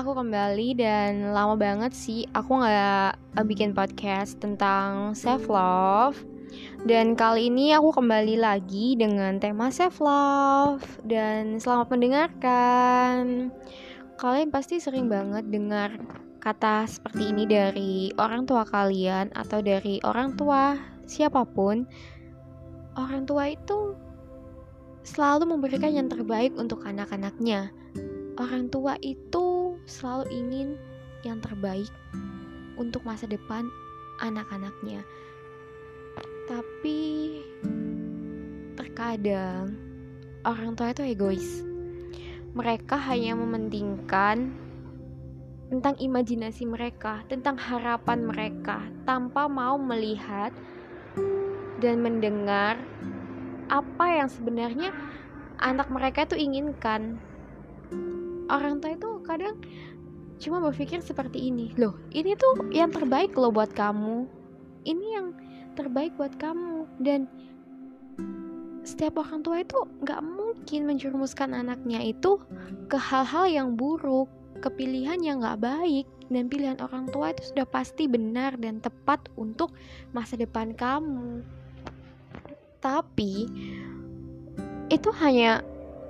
aku kembali dan lama banget sih aku nggak bikin podcast tentang self love. Dan kali ini aku kembali lagi dengan tema self love dan selamat mendengarkan. Kalian pasti sering banget dengar kata seperti ini dari orang tua kalian atau dari orang tua siapa pun. Orang tua itu selalu memberikan yang terbaik untuk anak-anaknya. Orang tua itu selalu ingin yang terbaik untuk masa depan anak-anaknya. Tapi terkadang orang tua itu egois. Mereka hanya mementingkan tentang imajinasi mereka, tentang harapan mereka, tanpa mau melihat dan mendengar apa yang sebenarnya anak mereka itu inginkan. Orang tua itu kadang cuma berpikir seperti ini, loh ini tuh yang terbaik loh buat kamu, ini yang terbaik buat kamu. Dan setiap orang tua itu nggak mungkin menjerumuskan anaknya itu ke hal-hal yang buruk, ke pilihan yang nggak baik. Dan pilihan orang tua itu sudah pasti benar dan tepat untuk masa depan kamu. Tapi itu hanya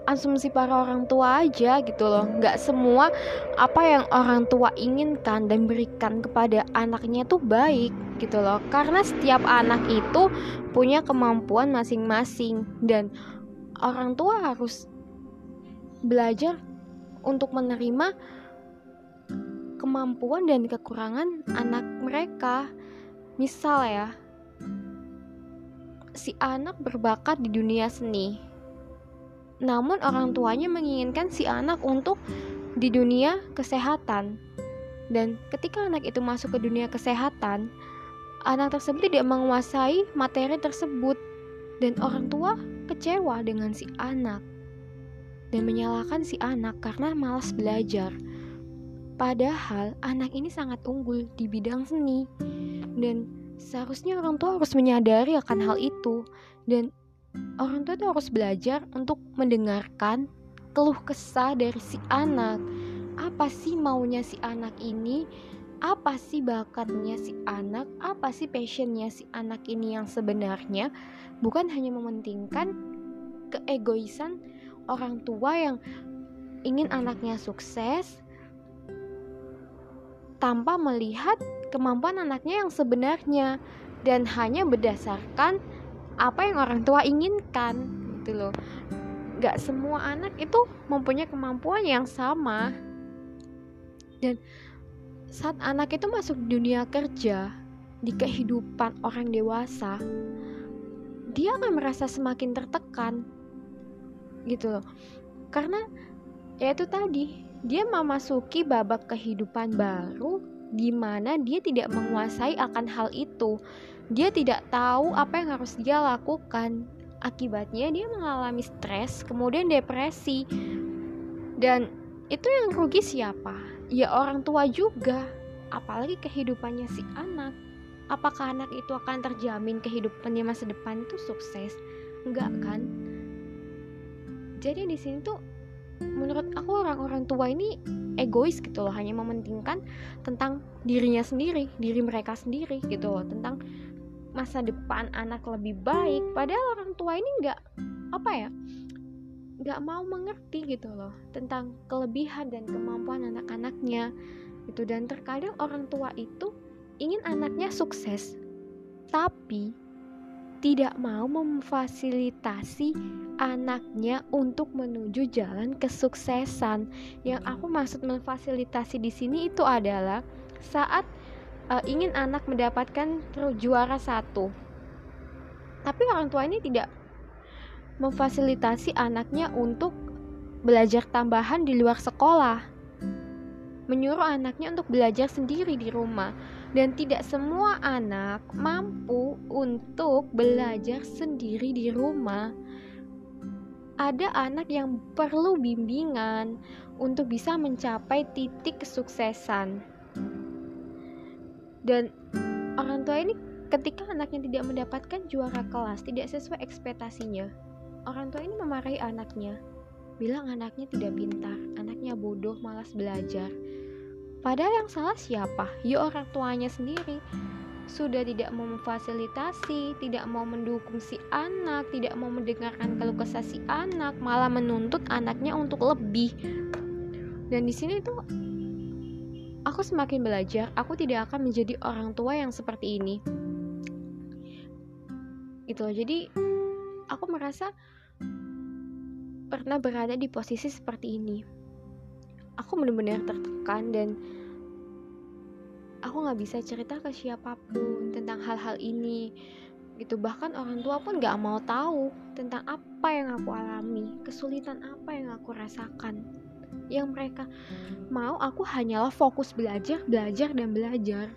asumsi para orang tua aja gitu loh. Nggak semua apa yang orang tua inginkan dan berikan kepada anaknya tuh baik gitu loh. Karena setiap anak itu punya kemampuan masing-masing dan orang tua harus belajar untuk menerima kemampuan dan kekurangan anak mereka. Misal ya si anak berbakat di dunia seni. Namun orang tuanya menginginkan si anak untuk di dunia kesehatan. Dan ketika anak itu masuk ke dunia kesehatan, anak tersebut tidak menguasai materi tersebut dan orang tua kecewa dengan si anak dan menyalahkan si anak karena malas belajar. Padahal anak ini sangat unggul di bidang seni dan seharusnya orang tua harus menyadari akan hal itu dan orang tua itu harus belajar untuk mendengarkan keluh kesah dari si anak. Apa sih maunya si anak ini? Apa sih bakatnya si anak? Apa sih passionnya si anak ini yang sebenarnya? Bukan hanya mementingkan keegoisan orang tua yang ingin anaknya sukses tanpa melihat kemampuan anaknya yang sebenarnya dan hanya berdasarkan apa yang orang tua inginkan gitu loh. Gak semua anak itu mempunyai kemampuan yang sama. Dan saat anak itu masuk dunia kerja di kehidupan orang dewasa dia akan merasa semakin tertekan gitu loh. Karena ya itu tadi dia memasuki babak kehidupan baru di mana dia tidak menguasai akan hal itu. Dia tidak tahu apa yang harus dia lakukan. Akibatnya dia mengalami stres, kemudian depresi. Dan itu yang rugi siapa? Ya orang tua juga. Apalagi kehidupannya si anak. Apakah anak itu akan terjamin kehidupannya masa depan itu sukses? Enggak kan? Jadi di sini tuh menurut aku orang-orang tua ini egois gitu loh hanya mementingkan tentang dirinya sendiri diri mereka sendiri gitu loh tentang masa depan anak lebih baik padahal orang tua ini nggak apa ya nggak mau mengerti gitu loh tentang kelebihan dan kemampuan anak-anaknya itu dan terkadang orang tua itu ingin anaknya sukses tapi tidak mau memfasilitasi anaknya untuk menuju jalan kesuksesan. Yang aku maksud memfasilitasi di sini itu adalah saat uh, ingin anak mendapatkan juara satu, tapi orang tua ini tidak memfasilitasi anaknya untuk belajar tambahan di luar sekolah, menyuruh anaknya untuk belajar sendiri di rumah dan tidak semua anak mampu untuk belajar sendiri di rumah. Ada anak yang perlu bimbingan untuk bisa mencapai titik kesuksesan. Dan orang tua ini ketika anaknya tidak mendapatkan juara kelas, tidak sesuai ekspektasinya, orang tua ini memarahi anaknya. bilang anaknya tidak pintar, anaknya bodoh, malas belajar. Padahal yang salah siapa? Ya orang tuanya sendiri. Sudah tidak mau memfasilitasi, tidak mau mendukung si anak, tidak mau mendengarkan keluh kesah si anak, malah menuntut anaknya untuk lebih. Dan di sini tuh aku semakin belajar, aku tidak akan menjadi orang tua yang seperti ini. Itu loh. Jadi aku merasa pernah berada di posisi seperti ini aku benar-benar tertekan dan aku nggak bisa cerita ke siapa pun tentang hal-hal ini gitu bahkan orang tua pun nggak mau tahu tentang apa yang aku alami kesulitan apa yang aku rasakan yang mereka mau aku hanyalah fokus belajar belajar dan belajar.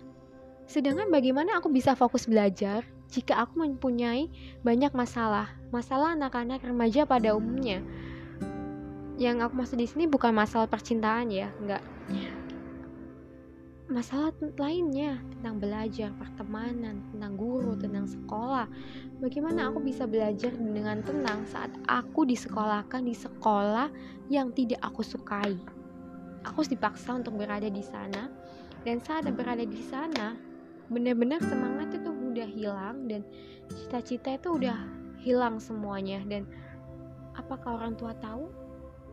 Sedangkan bagaimana aku bisa fokus belajar jika aku mempunyai banyak masalah? Masalah anak-anak remaja pada umumnya. Yang aku maksud di sini bukan masalah percintaan ya nggak masalah lainnya tentang belajar pertemanan tentang guru tentang sekolah. Bagaimana aku bisa belajar dengan tenang saat aku disekolahkan di sekolah yang tidak aku sukai? Aku dipaksa untuk berada di sana dan saat berada di sana benar-benar semangat itu udah hilang dan cita-cita itu udah hilang semuanya. Dan apakah orang tua tahu?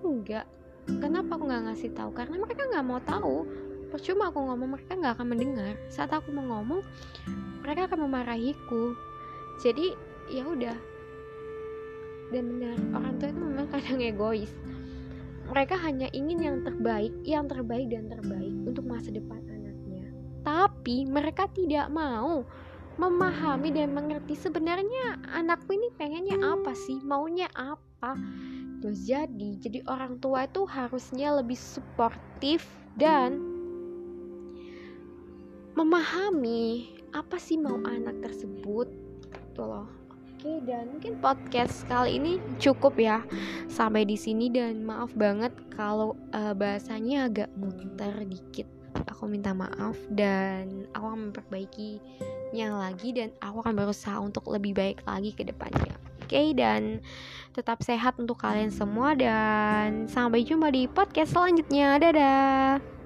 Enggak. Kenapa aku nggak ngasih tahu? Karena mereka nggak mau tahu percuma aku ngomong mereka nggak akan mendengar. Saat aku mau ngomong mereka akan memarahiku. Jadi ya udah. Dan benar orang tua itu memang kadang egois. Mereka hanya ingin yang terbaik yang terbaik dan terbaik untuk masa depan anaknya. Tapi mereka tidak mau memahami dan mengerti sebenarnya anakku ini pengennya apa sih maunya apa. Terus jadi, jadi orang tua itu harusnya lebih suportif dan memahami apa sih mau anak tersebut. Tuh loh. Oke, dan mungkin podcast kali ini cukup ya sampai di sini dan maaf banget kalau uh, bahasanya agak muter dikit. Aku minta maaf dan aku akan memperbaikinya lagi dan aku akan berusaha untuk lebih baik lagi ke depannya. Oke, dan tetap sehat untuk kalian semua dan sampai jumpa di podcast selanjutnya. Dadah.